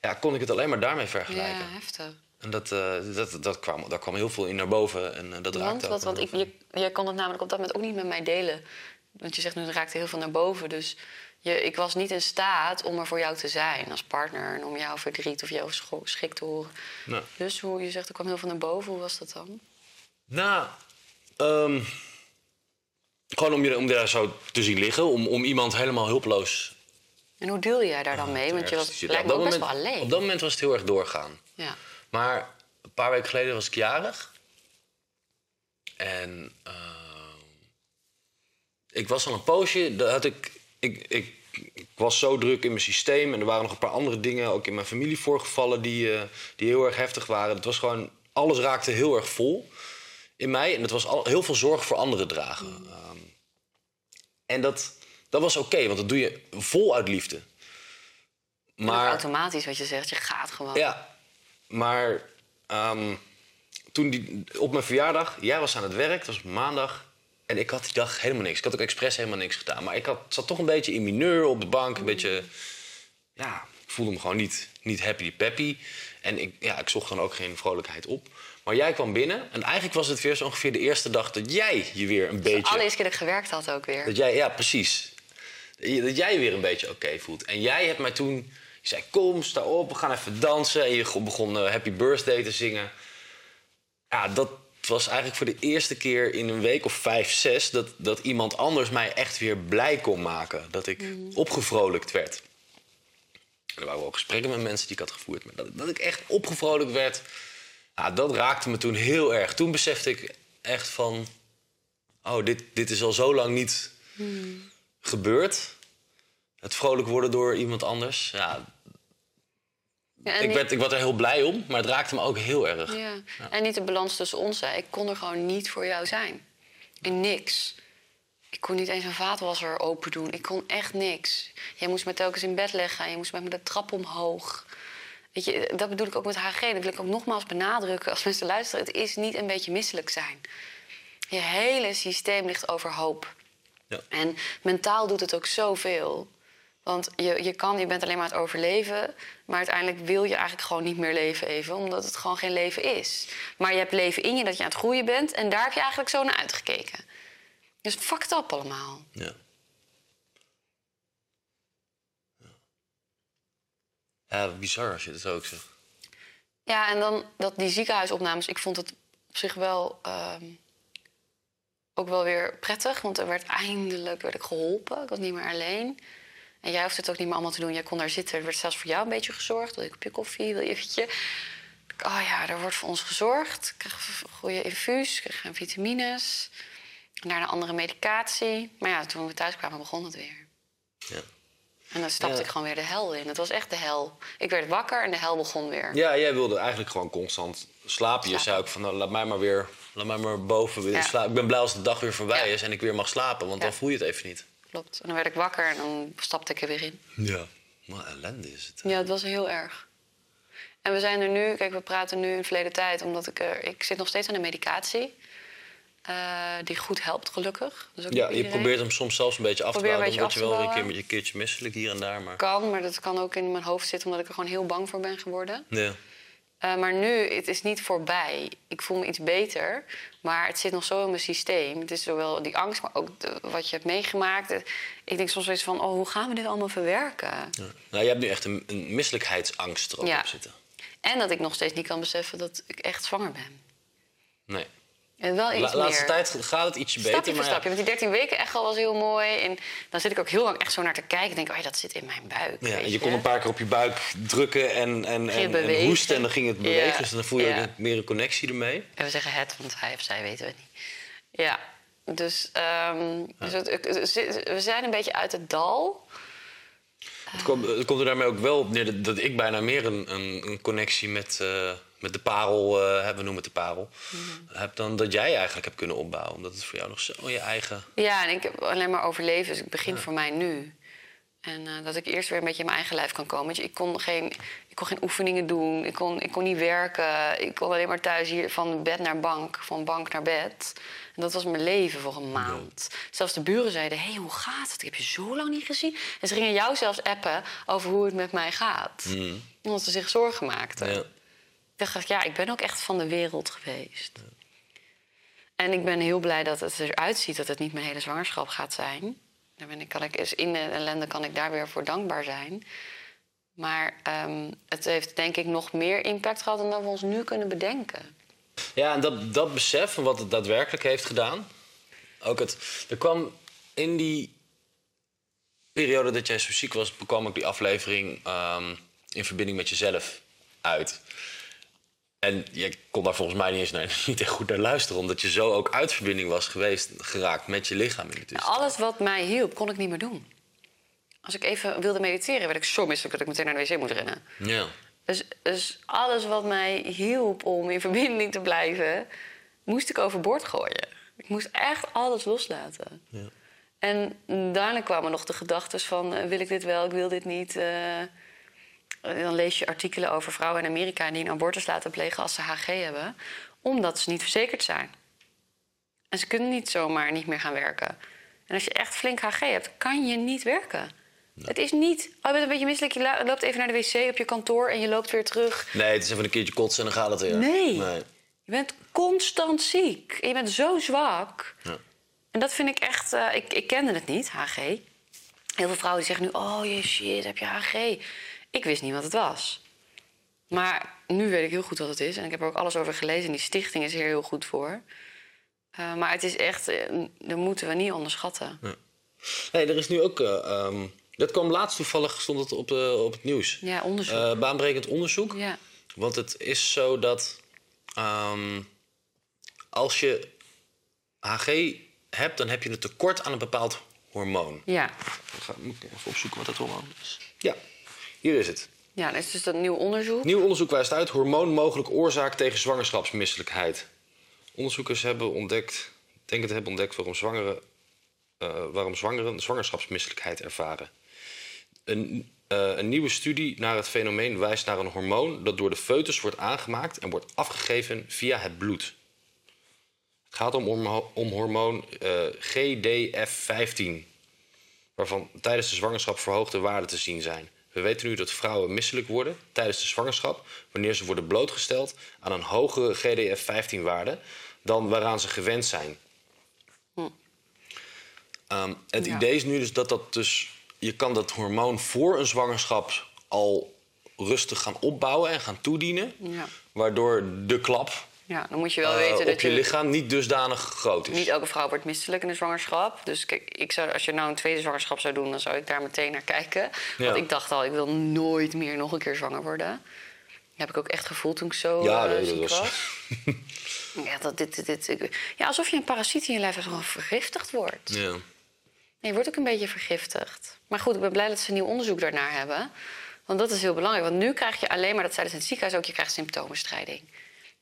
S2: ja, kon ik het alleen maar daarmee vergelijken.
S3: Ja, heftig.
S2: En dat, eh, dat, dat kwam, daar kwam heel veel in naar boven. En eh, dat
S3: Want,
S2: raakte
S3: wat, want ik, je, jij kon het namelijk op dat moment ook niet met mij delen. Want je zegt nu, er raakte heel veel naar boven. Dus je, ik was niet in staat om er voor jou te zijn als partner. En om jouw verdriet of jouw schrik te horen.
S2: Nou,
S3: Dus hoe je zegt, er kwam heel veel naar boven. Hoe was dat dan?
S2: nou ehm, gewoon om je, om daar zo te zien liggen. Om, om iemand helemaal hulpeloos
S3: En hoe deelde jij daar dan mee? Want je was lijkt me ook best wel alleen.
S2: Op dat moment was het heel erg doorgaan.
S3: Ja.
S2: Maar een paar weken geleden was ik jarig. En ehm, ik was al een poosje. Dat had ik, ik, ik, ik was zo druk in mijn systeem. En er waren nog een paar andere dingen, ook in mijn familie voorgevallen, die, eh, die heel erg heftig waren. Het was gewoon, alles raakte heel erg vol in mij. En het was al, heel veel zorg voor anderen dragen. Ehm, en dat, dat was oké, want dat doe je vol uit liefde.
S3: Maar... Automatisch wat je zegt, je gaat gewoon.
S2: ja, maar ehm, toen die, op mijn verjaardag, jij was aan het werk, het was maandag. En ik had die dag helemaal niks. Ik had ook expres helemaal niks gedaan. Maar ik had, zat toch een beetje in mineur op de bank. Een beetje, ja, ik voelde me gewoon niet, niet happy peppy. En ik, ja, ik zocht dan ook geen vrolijkheid op. Maar jij kwam binnen en eigenlijk was het weer zo ongeveer de eerste dag dat jij je weer een
S3: De
S2: beetje...
S3: allereerste keer dat ik gewerkt had ook weer.
S2: Dat jij, ja, precies. Dat jij weer een beetje oké voelt. En jij hebt mij toen... Je zei, kom, sta op, we gaan even dansen. En je begon eh, Happy Birthday te zingen. Ja, dat was eigenlijk voor de eerste keer in een week of vijf, zes... dat, dat iemand anders mij echt weer blij kon maken. Dat ik opgevrolijkt werd. En er waren wel gesprekken met mensen die ik had gevoerd. Maar dat, dat ik echt opgevrolijkt werd... Dat raakte me toen heel erg. Toen besefte ik echt van... Oh, dit, dit is al zo lang niet gebeurd. Het vrolijk worden door iemand anders. Ja,
S3: Ja,
S2: ik, werd, ik werd er heel blij om, maar het raakte me ook heel erg.
S3: Ja. En niet de balans tussen ons. Hè. Ik kon er gewoon niet voor jou zijn. In niks. Ik kon niet eens een vaatwasser open doen. Ik kon echt niks. Jij moest me telkens in bed leggen. Je moest met me de trap omhoog. Weet je, dat bedoel ik ook met HG. Dat wil ik ook nogmaals benadrukken als mensen luisteren. Het is niet een beetje misselijk zijn. Je hele systeem ligt overhoop.
S2: Ja.
S3: En mentaal doet het ook zoveel. Want je, je, kan, je bent alleen maar aan het overleven. Maar uiteindelijk wil je eigenlijk gewoon niet meer leven even. Omdat het gewoon geen leven is. Maar je hebt leven in je dat je aan het groeien bent. En daar heb je eigenlijk zo naar uitgekeken. Dus fucked up allemaal.
S2: Ja. Ja. Bizar als je het ook zegt.
S3: Ja, en dan dat, die ziekenhuisopnames. Ik vond het op zich wel... ehm, ook wel weer prettig. Want er werd eindelijk werd ik geholpen. Ik was niet meer alleen. En jij hoeft het ook niet meer allemaal te doen. Jij kon daar zitten. Er werd zelfs voor jou een beetje gezorgd. Wil je een kopje koffie? Wil je eventje... Oh ja, er wordt voor ons gezorgd. Ik kreeg een goede infuus. Ik kreeg vitamines. En daarna andere medicatie. Maar ja, toen we thuis kwamen begon het weer.
S2: Ja.
S3: En dan stapte
S2: Ja.
S3: ik gewoon weer de hel in. Het was echt de hel. Ik werd wakker en de hel begon weer.
S2: ja, jij wilde eigenlijk gewoon constant slapen. Je zei ook van, nou, laat mij maar weer, laat mij maar boven
S3: Ja.
S2: slapen. Ik ben blij als de dag weer voorbij
S3: Ja.
S2: is en ik weer mag slapen, want
S3: Ja.
S2: dan voel je het even niet.
S3: Klopt. En dan werd ik wakker en dan stapte ik er weer in.
S2: Ja. Maar ellende is het.
S3: Ja, het was heel erg. En we zijn er nu, kijk, we praten nu in verleden tijd, omdat ik er. Ik zit nog steeds aan de medicatie. eh, die goed helpt, gelukkig. Dus ook
S2: Ja, je probeert hem soms zelfs een beetje af te bouwen. Omdat je wel een, keer, een keertje misselijk hier en daar. Maar...
S3: Kan, maar dat kan ook in mijn hoofd zitten omdat ik er gewoon heel bang voor ben geworden.
S2: Ja.
S3: Eh, maar nu, het is niet voorbij. Ik voel me iets beter, maar het zit nog zo in mijn systeem. Het is zowel die angst, maar ook de- wat je hebt meegemaakt. Ik denk soms eens van, oh, hoe gaan we dit allemaal verwerken?
S2: Ja. Nou, je hebt nu echt een, een misselijkheidsangst erop
S3: Ja.
S2: op zitten.
S3: En dat ik nog steeds niet kan beseffen dat ik echt zwanger ben.
S2: Nee.
S3: En wel
S2: La,
S3: iets
S2: laatste
S3: meer.
S2: tijd gaat het ietsje
S3: Stapje
S2: beter.
S3: voor
S2: Maar
S3: stapje.
S2: ja,
S3: Want die 13 weken echt al was heel mooi. En dan zit ik ook heel lang echt zo naar te kijken. En denk, oh ja, dat zit in mijn buik.
S2: ja, en je kon een paar keer op je buik drukken en, en, en, en hoesten. En dan ging het bewegen.
S3: Ja.
S2: Dus dan voel je ook meer een connectie ermee.
S3: En we zeggen het, want hij of zij weten we niet. Ja, dus, ehm, dus het- we zijn een beetje uit het dal.
S2: Het komt, het komt er daarmee ook wel op neer dat, dat ik bijna meer een, een, een connectie met, eh, met de parel, eh hebben we noemen het de parel, heb dan dat jij eigenlijk hebt kunnen opbouwen. Omdat het voor jou nog zo je eigen...
S3: Ja, en ik heb alleen maar overleven, dus ik begin voor mij nu. En eh, dat ik eerst weer een beetje in mijn eigen lijf kan komen. Je, ik, kon geen, ik kon geen oefeningen doen, ik kon, ik kon niet werken. Ik kon alleen maar thuis hier van bed naar bank, van bank naar bed. En dat was mijn leven voor een maand. Zelfs de buren zeiden, hé, hey, hoe gaat het? Ik heb je zo lang niet gezien. En ze gingen jou zelfs appen over hoe het met mij gaat. Omdat ze zich zorgen maakten.
S2: Ja.
S3: Ik dacht, ja, ik ben ook echt van de wereld geweest. En ik ben heel blij dat het eruit ziet dat het niet mijn hele zwangerschap gaat zijn. Daar ben ik, kan ik, in de ellende kan ik daar weer voor dankbaar zijn. Maar ehm, het heeft denk ik nog meer impact gehad dan we ons nu kunnen bedenken.
S2: Ja, en dat, dat besef van wat het daadwerkelijk heeft gedaan. Ook het, er kwam in die periode dat jij zo ziek was, kwam ook die aflevering ehm, in verbinding met jezelf uit. En je kon daar volgens mij niet eens naar, niet echt goed naar luisteren, omdat je zo ook uit verbinding was geweest, geraakt met je lichaam in de tussentijd.
S3: Alles wat mij hielp, kon ik niet meer doen. Als ik even wilde mediteren, werd ik zo misselijk dat ik meteen naar de wc moest rennen.
S2: Ja.
S3: Dus, dus alles wat mij hielp om in verbinding te blijven, moest ik overboord gooien. Ik moest echt alles loslaten.
S2: Ja.
S3: En daarna kwamen nog de gedachten van... eh, wil ik dit wel, ik wil dit niet. eh. Dan lees je artikelen over vrouwen in Amerika... die een abortus laten plegen als ze HG hebben... omdat ze niet verzekerd zijn. En ze kunnen niet zomaar niet meer gaan werken. En als je echt flink HG hebt, kan je niet werken. Het is niet... Oh, je bent een beetje misselijk, je loopt even naar de wc op je kantoor... en je loopt weer terug.
S2: Nee, het is even een keertje kotsen en dan gaat het weer.
S3: Nee.
S2: nee.
S3: Je bent constant ziek. En je bent zo zwak.
S2: Ja.
S3: En dat vind ik echt... eh, ik, ik kende het niet, HG. Heel veel vrouwen die zeggen nu... Oh, je shit, heb je HG? Ik wist niet wat het was. Maar nu weet ik heel goed wat het is. En ik heb er ook alles over gelezen. En die stichting is hier heel goed voor. Eh, maar het is echt... eh, dat moeten we niet onderschatten.
S2: Nee, er is nu ook. eh, ehm, dat kwam laatst toevallig, stond het op, de, op het nieuws.
S3: Ja, onderzoek.
S2: Eh, baanbrekend onderzoek.
S3: ja.
S2: Want het is zo dat ehm, als je HG hebt, dan heb je een tekort aan een bepaald hormoon.
S3: Ja.
S2: Dan ga, moet ik even opzoeken wat dat hormoon is. Ja, hier is het.
S3: Ja, dat is dus dat nieuw onderzoek.
S2: Nieuw onderzoek wijst uit hormoon mogelijk oorzaak tegen zwangerschapsmisselijkheid. Onderzoekers hebben ontdekt, denken te hebben ontdekt waarom zwangeren, eh, waarom zwangeren zwangerschapsmisselijkheid ervaren. Een, eh, een nieuwe studie naar het fenomeen wijst naar een hormoon dat door de foetus wordt aangemaakt en wordt afgegeven via het bloed. Het gaat om, om hormoon eh, GDF15, waarvan tijdens de zwangerschap verhoogde waarden te zien zijn. We weten nu dat vrouwen misselijk worden tijdens de zwangerschap wanneer ze worden blootgesteld aan een hogere GDF15-waarde dan waaraan ze gewend zijn. Ehm, het
S3: Ja.
S2: idee is nu dus dat dat dus je kan dat hormoon voor een zwangerschap al rustig gaan opbouwen en gaan toedienen,
S3: Ja.
S2: waardoor de klap
S3: ja, dan moet je wel
S2: eh,
S3: weten
S2: op
S3: dat
S2: je lichaam niet dusdanig groot is.
S3: Niet elke vrouw wordt misselijk in de zwangerschap. Dus kijk, ik zou, als je nou een tweede zwangerschap zou doen, dan zou ik daar meteen naar kijken.
S2: Ja.
S3: Want ik dacht al, ik wil nooit meer nog een keer zwanger worden. Dat heb ik ook echt gevoeld toen ik zo
S2: Ja,
S3: eh, ziek
S2: was-
S3: was. ja, dat, dit, dit, ja, alsof je een parasiet in je lijf gewoon vergiftigd wordt.
S2: Ja.
S3: Je wordt ook een beetje vergiftigd. Maar goed, ik ben blij dat ze een nieuw onderzoek daarnaar hebben. Want dat is heel belangrijk. Want nu krijg je alleen maar, dat zeiden ze in het ziekenhuis ook, je krijgt symptomenstrijding.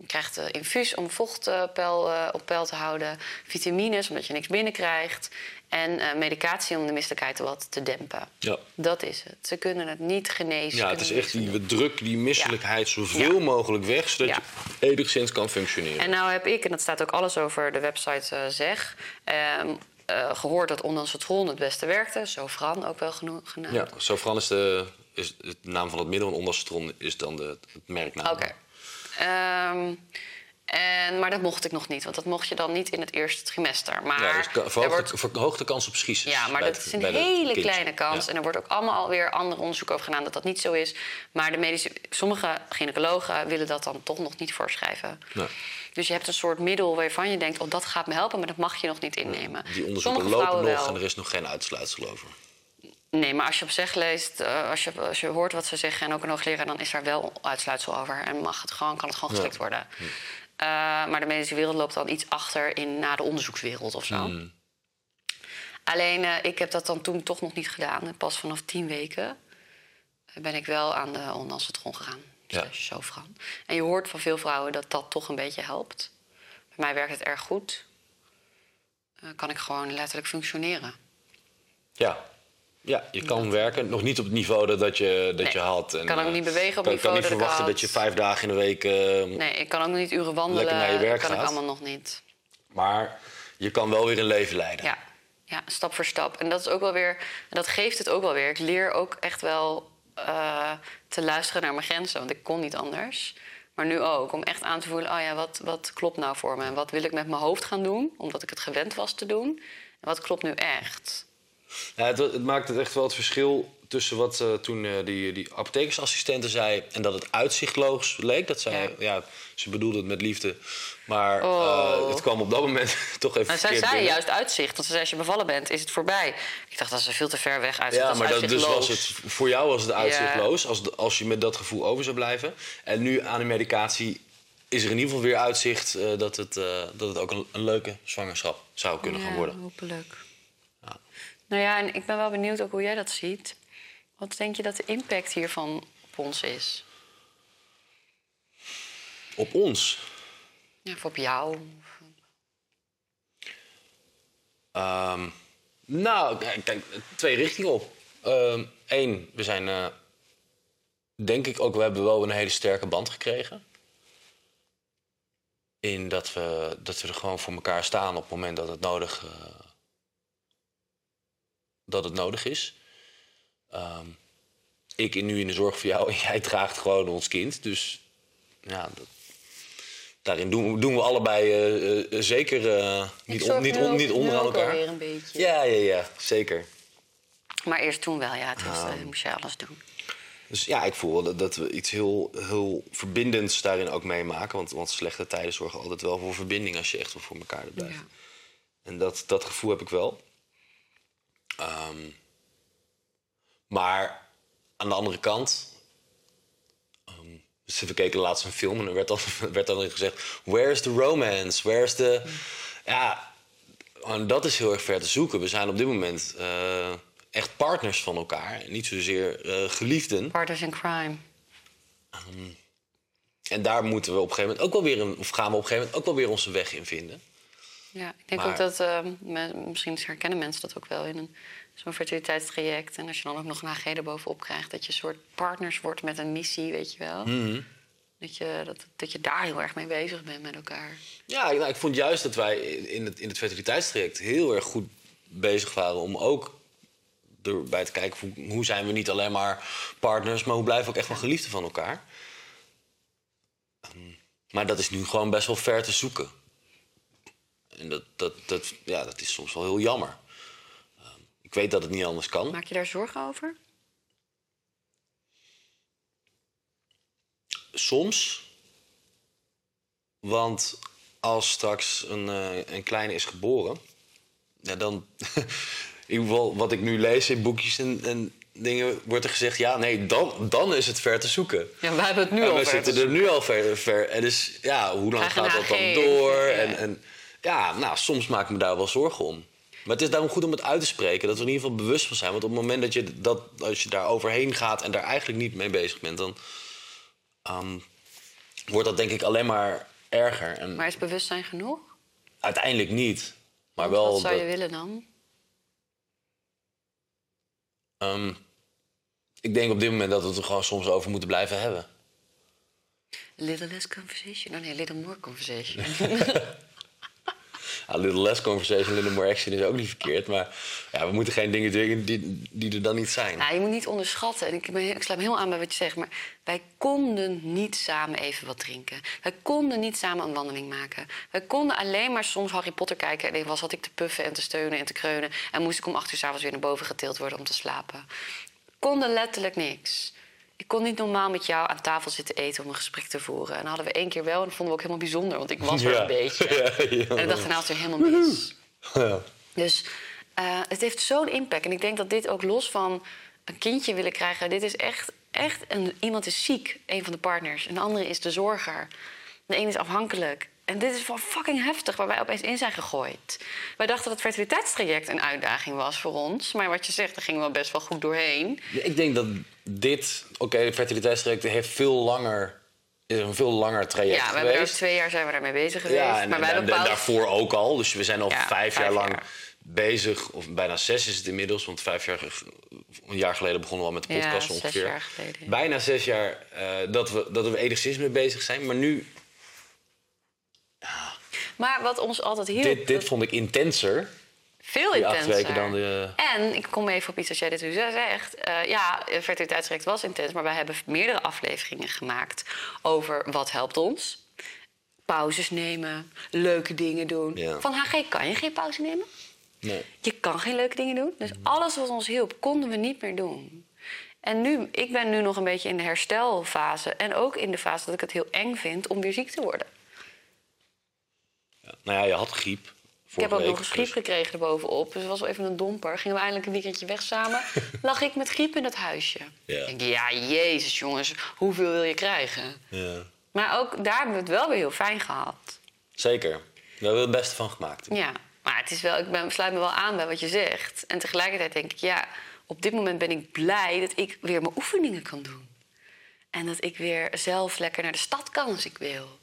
S3: Je krijgt eh, infuus om vochtpeil eh, op peil te houden. Vitamines, omdat je niks binnenkrijgt. En eh, medicatie om de misselijkheid wat te dempen.
S2: Ja.
S3: Dat is het. Ze kunnen het niet genezen.
S2: ja, het is echt die, we drukken die misselijkheid zoveel mogelijk weg, zodat je enigszins kan functioneren.
S3: En nou heb ik, en dat staat ook alles over de website eh, zeg... ehm, eh, gehoord dat ondansetron het beste werkte. Sofran ook wel geno- genaamd.
S2: Ja, Sofran is de, is de naam van het middel en ondansetron is dan de, het merknaam.
S3: Oké. Ehm, en, maar dat mocht ik nog niet, want dat mocht je dan niet in het eerste trimester. Maar
S2: Ja, dus
S3: er
S2: verhoogde,
S3: wordt,
S2: verhoogde kans op schisis.
S3: ja, maar dat
S2: het-
S3: is een hele kleine kans.
S2: Ja.
S3: En er wordt ook allemaal alweer ander onderzoek over gedaan dat dat niet zo is. Maar de medische, sommige gynaecologen willen dat dan toch nog niet voorschrijven.
S2: Nee.
S3: Dus je hebt een soort middel waarvan je denkt, oh, dat gaat me helpen, maar dat mag je nog niet innemen.
S2: Die onderzoeken
S3: Sommige
S2: lopen nog
S3: wel.
S2: en er is nog geen uitsluitsel over.
S3: Nee, maar als je op zeg leest, eh, als, je, als je hoort wat ze zeggen en ook een hoogleraar, dan is daar wel uitsluitsel over. En mag het gewoon, kan het gewoon gestrikt worden. Eh, maar de medische wereld loopt dan iets achter in, na de onderzoekswereld of zo.
S2: Hmm.
S3: Alleen, eh, ik heb dat dan toen toch nog niet gedaan. En Pas vanaf tien weken ben ik wel aan de ondansetron gegaan.
S2: Ja.
S3: Slash Sofran. En je hoort van veel vrouwen dat dat toch een beetje helpt. Bij mij werkt het erg goed. Kan ik gewoon letterlijk functioneren.
S2: Ja. Ja, je kan werken. Nog niet op het niveau dat, dat je, dat
S3: Nee,
S2: je had. En,
S3: kan ook
S2: eh,
S3: niet bewegen op
S2: kan,
S3: niveau
S2: kan niet
S3: dat ik
S2: verwachten
S3: had.
S2: dat je vijf dagen in de week... eh,
S3: Nee, ik kan ook niet uren wandelen.
S2: Lekker naar je werk
S3: kan ik allemaal nog niet.
S2: Maar je kan wel weer een leven leiden.
S3: Ja, ja, stap voor stap. En dat is ook wel weer, dat geeft het ook wel weer. Ik leer ook echt wel eh, te luisteren naar mijn grenzen, want ik kon niet anders. Maar nu ook, om echt aan te voelen, oh ja, wat, wat klopt nou voor me? En wat wil ik met mijn hoofd gaan doen, omdat ik het gewend was te doen? En wat klopt nu echt?
S2: Ja, het, het maakt het echt wel het verschil tussen wat eh, toen eh, die, die apothekersassistente zei... en dat het uitzichtloos leek. Dat zij, ja.
S3: Ja.
S2: ze bedoelde het met liefde. Maar
S3: Oh.
S2: eh, het kwam op dat moment toch even
S3: Maar zij
S2: verkeerd
S3: zei
S2: binnen.
S3: juist uitzicht, want ze zei, als je bevallen bent, is het voorbij. Ik dacht, dat is veel te ver weg uitzicht.
S2: Ja,
S3: dat
S2: maar dat, dus was het, voor jou was het uitzichtloos als, als je met dat gevoel over zou blijven. En nu aan de medicatie is er in ieder geval weer uitzicht dat, het, dat het ook een, een leuke zwangerschap zou kunnen gaan worden.
S3: hopelijk. Nou ja, en ik ben wel benieuwd ook hoe jij dat ziet. Wat denk je dat de impact hiervan op ons is?
S2: Op ons.
S3: Ja, of op jou?
S2: Ehm, nou, kijk, twee richtingen op. Eén, we zijn, eh, denk ik ook, we hebben wel een hele sterke band gekregen. In dat we, dat we er gewoon voor elkaar staan op het moment dat het nodig, eh, dat het nodig is. Ehm, ik in- nu in de zorg voor jou en jij draagt gewoon ons kind. Dus ja, dat, daarin doen, we- doen we allebei eh, eh, zeker eh, niet, on- niet, on- niet onder aan elkaar.
S3: Weer een beetje.
S2: Ja, ja, ja, zeker.
S3: Maar eerst toen wel, ja. Het was,
S2: Ah.
S3: eh, moest je alles doen.
S2: Dus ja, ik voel wel dat, dat we iets heel, heel verbindends daarin ook meemaken. Want, want slechte tijden zorgen altijd wel voor verbinding als je echt wel voor elkaar blijft.
S3: Ja.
S2: En dat, dat gevoel heb ik wel. Ehm, maar aan de andere kant. ehm, dus we keken laatst een film en er werd dan, werd dan gezegd: Where's the romance? Where's the. Ja, en dat is heel erg ver te zoeken. We zijn op dit moment eh, echt partners van elkaar. Niet zozeer eh, geliefden.
S3: Partners in crime.
S2: En daar moeten we op een gegeven moment ook wel weer een, of gaan we op een gegeven moment ook wel weer onze weg in vinden.
S3: Ja, ik denk
S2: Maar-
S3: ook dat... eh, me- misschien herkennen mensen dat ook wel in een, zo'n fertiliteitstraject. En als je dan ook nog een HG erbovenop krijgt... dat je een soort partners wordt met een missie, weet je wel.
S2: Mhm.
S3: Dat, je, dat, dat je daar heel erg mee bezig bent met elkaar.
S2: Ja, ik- nou, ik vond juist dat wij in het, in het fertiliteitstraject heel erg goed bezig waren om ook erbij te kijken hoe, hoe zijn we niet alleen maar partners, maar hoe blijven we ook echt wel geliefden van elkaar. Ehm, maar dat is nu gewoon best wel ver te zoeken. En dat, dat, dat, ja, dat is soms wel heel jammer. Ehm, ik weet dat het niet anders kan.
S3: Maak je daar zorgen over?
S2: Soms. Want als straks een, eh, een kleine is geboren, ja, dan. in ieder geval wat ik nu lees in boekjes en, en dingen, wordt er gezegd: ja, nee, dan, dan is het ver te zoeken.
S3: Ja, wij hebben het nu
S2: En
S3: al
S2: we zitten
S3: te
S2: er nu al ver. ver en dus ja, hoe lang gaat dat dan door?
S3: ja.
S2: En, en ja, nou, soms maak ik me daar wel zorgen om. Maar het is daarom goed om het uit te spreken, dat we in ieder geval bewust van zijn. Want op het moment dat je, dat, als je daar overheen gaat en daar eigenlijk niet mee bezig bent, dan ehm, wordt dat denk ik alleen maar erger. En
S3: Maar is bewustzijn genoeg?
S2: uiteindelijk niet. Maar wel.
S3: Wat zou je willen dan?
S2: ehm, ik denk op dit moment dat we het er gewoon soms over moeten blijven hebben.
S3: Little less conversation. Oh nee, little more conversation.
S2: A little less conversation, a little more action is ook niet verkeerd. Maar ja, we moeten geen dingen dwingen die, die er dan niet zijn.
S3: Nou, je moet niet onderschatten. En ik, ben, ik me heel aan bij wat je zegt. Maar wij konden niet samen even wat drinken. Wij konden niet samen een wandeling maken. Wij konden alleen maar soms Harry Potter kijken. En was had ik te puffen en te steunen en te kreunen. En moest ik om acht uur s'avonds weer naar boven getild worden om te slapen. Konden letterlijk niks. Ik kon niet normaal met jou aan tafel zitten eten om een gesprek te voeren. En dan hadden we één keer wel en dat vonden we ook helemaal bijzonder. Want ik was er
S2: Ja.
S3: een beetje.
S2: Ja, ja.
S3: En ik dacht, nou is er helemaal.
S2: Ja.
S3: Dus eh, het heeft zo'n impact. En ik denk dat dit ook los van een kindje willen krijgen... dit is echt, echt een, iemand is ziek, een van de partners. En de andere is de zorger. De een is afhankelijk. En dit is wel fucking heftig, waar wij opeens in zijn gegooid. Wij dachten dat het fertiliteitstraject een uitdaging was voor ons. Maar wat je zegt, daar gingen we best wel goed doorheen.
S2: Ik denk dat dit, oké, de fertiliteitstraject heeft veel langer, is een veel langer traject
S3: Ja, we hebben er
S2: geweest.
S3: twee jaar zijn we daarmee bezig geweest.
S2: Ja, en,
S3: maar wij
S2: en-
S3: hebben
S2: en
S3: bepaald...
S2: daarvoor ook al. Dus we zijn al
S3: Ja,
S2: vijf,
S3: vijf
S2: jaar lang
S3: jaar.
S2: bezig. Of bijna zes is het inmiddels. Want vijf jaar, een jaar geleden begonnen we al met de
S3: Ja,
S2: podcast
S3: zes
S2: ongeveer.
S3: jaar geleden, ja.
S2: Bijna zes jaar eh, dat, we, dat we enigszins mee bezig zijn. Maar nu,
S3: Maar wat ons altijd hielp...
S2: dit, dit vond ik intenser.
S3: Veel
S2: Die acht
S3: intenser.
S2: weken dan de...
S3: En ik kom even op iets als jij dit nu zegt. Eh, ja, fertiliteitsrecht was intens, maar wij hebben meerdere afleveringen gemaakt over wat helpt ons. Pauzes nemen, leuke dingen doen.
S2: Ja.
S3: Van HG kan je geen pauze nemen.
S2: Nee.
S3: Je kan geen leuke dingen doen. Dus alles wat ons hielp, konden we niet meer doen. En nu, ik ben nu nog een beetje in de herstelfase. En ook in de fase dat ik het heel eng vind om weer ziek te worden.
S2: Ja. Nou ja, je had griep.
S3: Ik heb ook nog
S2: week,
S3: griep
S2: dus-
S3: gekregen erbovenop. Dus het was wel even een domper. Gingen we eindelijk een weekendje weg samen. lag ik met griep in het huisje.
S2: Ja.
S3: Denk, ja, jezus jongens, hoeveel wil je krijgen?
S2: Ja.
S3: Maar ook daar hebben we het wel weer heel fijn gehad.
S2: Zeker. We hebben het beste van gemaakt.
S3: Ja, maar het is wel, ik ben, sluit me wel aan bij wat je zegt. En tegelijkertijd denk ik, ja, op dit moment ben ik blij dat ik weer mijn oefeningen kan doen. En dat ik weer zelf lekker naar de stad kan als ik wil.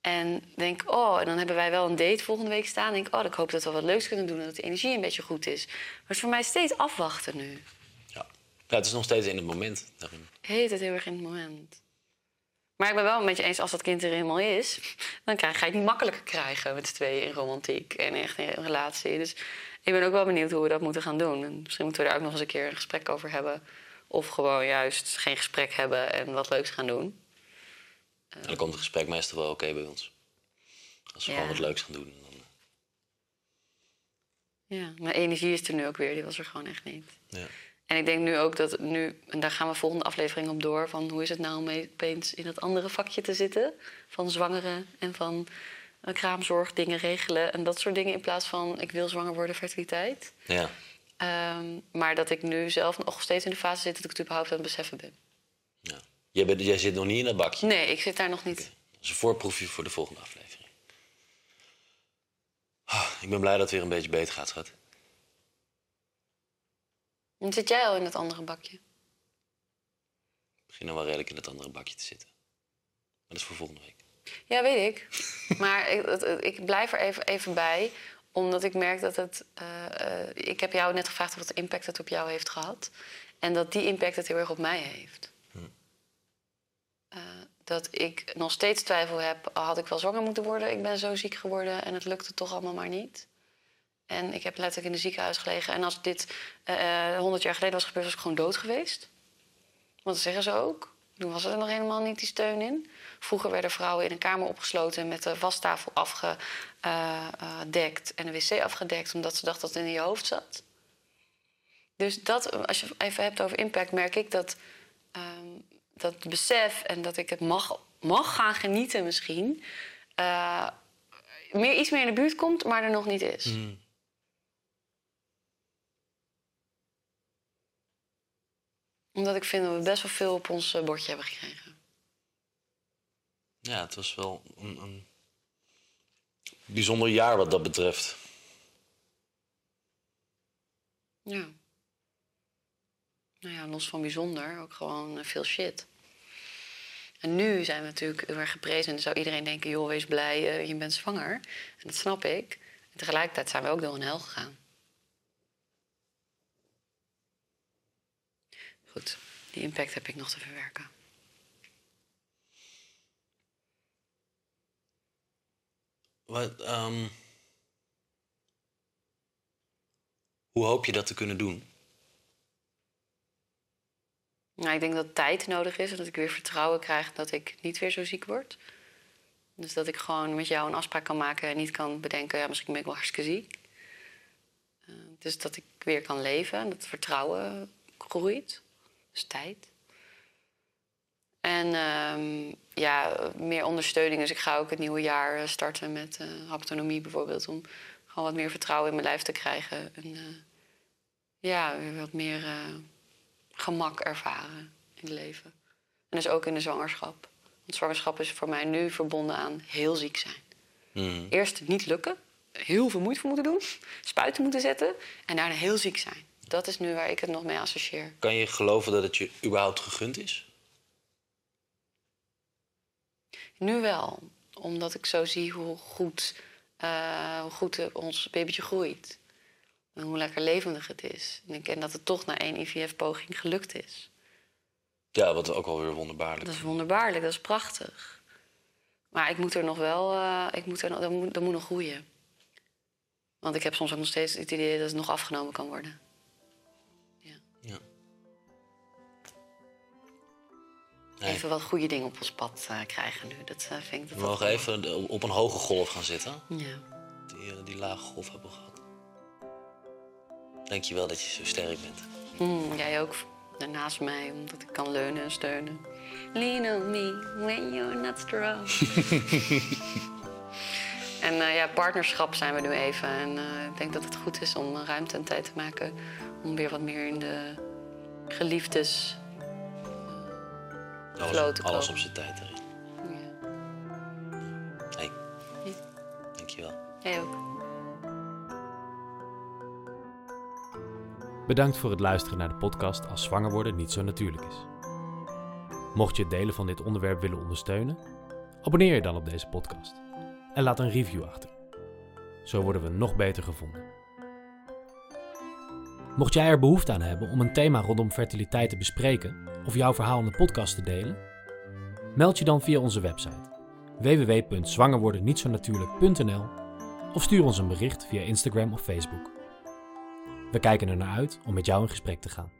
S3: En denk, oh, en dan hebben wij wel een date volgende week staan. Denk, oh, ik hoop dat we wat leuks kunnen doen en dat de energie een beetje goed is. Maar het is voor mij steeds afwachten nu.
S2: Ja. ja, het is nog steeds in het moment. Daarin.
S3: Heet het heel erg in het moment. Maar ik ben wel met je eens, als dat kind er eenmaal is... dan krijg, ga je het niet makkelijker krijgen met z'n tweeën in romantiek en echt in een relatie. Dus ik ben ook wel benieuwd hoe we dat moeten gaan doen. En misschien moeten we daar ook nog eens een keer een gesprek over hebben. Of gewoon juist geen gesprek hebben en wat leuks gaan doen.
S2: En dan komt het gesprek meestal wel oké bij ons. Als we
S3: Ja.
S2: gewoon wat leuks gaan doen. Dan,
S3: Ja, mijn energie is er nu ook weer. Die was er gewoon echt niet.
S2: ja.
S3: En ik denk nu ook dat nu, en daar gaan we volgende aflevering op door, van hoe is het nou om opeens in dat andere vakje te zitten? Van zwangeren en van eh, kraamzorg, dingen regelen en dat soort dingen in plaats van ik wil zwanger worden, fertiliteit.
S2: ja.
S3: Ehm, maar dat ik nu zelf nog steeds in de fase zit dat ik het überhaupt aan het beseffen ben.
S2: ja. Jij, bent, jij zit nog niet in dat bakje.
S3: Nee, ik zit daar nog niet.
S2: Dat is een voorproefje voor de volgende aflevering. Ah, ik ben blij dat het weer een beetje beter gaat, schat.
S3: Dan zit jij al in dat andere bakje.
S2: Ik begin dan wel redelijk in het andere bakje te zitten. Maar dat is voor volgende week.
S3: Ja, weet ik. maar ik, het- het- ik blijf er even, even bij, omdat ik merk dat het. eh, eh, ik heb jou net gevraagd wat impact het op jou heeft gehad. En dat die impact het heel erg op mij heeft. Eh, dat ik nog steeds twijfel heb: had ik wel zwanger moeten worden? Ik ben zo ziek geworden en het lukte toch allemaal maar niet. En ik heb letterlijk in het ziekenhuis gelegen. En als dit eh, 100 jaar geleden was gebeurd, was ik gewoon dood geweest. Want dat zeggen ze ook. Toen was er nog helemaal niet die steun in. Vroeger werden vrouwen in een kamer opgesloten met de wastafel afgedekt en de wc afgedekt, omdat ze dachten dat het in je hoofd zat. Dus dat, als je even hebt over impact, merk ik dat ehm, dat besef en dat ik het mag, mag gaan genieten misschien, eh, meer, iets meer in de buurt komt, maar er nog niet is. Omdat ik vind dat we best wel veel op ons eh, bordje hebben gekregen.
S2: Ja, het was wel een, een bijzonder jaar wat dat betreft.
S3: Ja. Nou ja, los van bijzonder, ook gewoon eh, veel shit. En nu zijn we natuurlijk heel erg geprezen. En dan zou iedereen denken, joh, wees blij, eh, je bent zwanger. En dat snap ik. En tegelijkertijd zijn we ook door een hel gegaan. Goed, die impact heb ik nog te verwerken.
S2: Wat, ehm, hoe hoop je dat te kunnen doen?
S3: Nou, ik denk dat tijd nodig is en dat ik weer vertrouwen krijg dat ik niet weer zo ziek word. Dus dat ik gewoon met jou een afspraak kan maken en niet kan bedenken, ja, misschien ben ik wel hartstikke ziek. Eh, dus dat ik weer kan leven en dat vertrouwen groeit. Dus tijd. En ehm, ja, meer ondersteuning. Dus ik ga ook het nieuwe jaar eh, starten met eh haptonomie bijvoorbeeld. Om gewoon wat meer vertrouwen in mijn lijf te krijgen. En ja, wat meer gemak ervaren in het leven. En dus ook in de zwangerschap. Want zwangerschap is voor mij nu verbonden aan heel ziek zijn.
S2: Mhm.
S3: Eerst niet lukken, heel veel moeite voor moeten doen, spuiten moeten zetten en daarna heel ziek zijn. Dat is nu waar ik het nog mee associeer.
S2: Kan je geloven dat het je überhaupt gegund is?
S3: Nu wel, omdat ik zo zie hoe goed, eh, hoe goed ons babytje groeit. En hoe lekker levendig het is. En ik ken dat het toch na één IVF-poging gelukt is.
S2: Ja, wat ook alweer wonderbaarlijk.
S3: Dat is wonderbaarlijk, dat is prachtig. Maar ik moet er nog wel, eh, ik moet er dat, moet, dat moet nog groeien. Want ik heb soms ook nog steeds het idee dat het nog afgenomen kan worden. Ja.
S2: Ja. Nee.
S3: Even wat goede dingen op ons pad eh, krijgen nu. Dat eh, vind ik dat
S2: We mogen even op een hoge golf gaan zitten.
S3: Ja.
S2: Die, die lage golf hebben we gehad. Denk je wel dat je zo sterk bent?
S3: Hmm, jij ook naast mij, omdat ik kan leunen en steunen. Lean on me when you're not strong. en eh, ja, partnerschap zijn we nu even. En eh, ik denk dat het goed is om ruimte en tijd te maken... om weer wat meer in de geliefdes... Flow
S2: Alles,
S3: te
S2: alles op zijn tijd erin.
S1: Bedankt voor het luisteren naar de podcast Als zwanger worden niet zo natuurlijk is. Mocht je het delen van dit onderwerp willen ondersteunen, abonneer je dan op deze podcast en laat een review achter. Zo worden we nog beter gevonden. Mocht jij er behoefte aan hebben om een thema rondom fertiliteit te bespreken of jouw verhaal in de podcast te delen, meld je dan via onze website www.zwangerwordennietzonatuurlijk.nl of stuur ons een bericht via Instagram of Facebook. We kijken er naar uit om met jou in gesprek te gaan.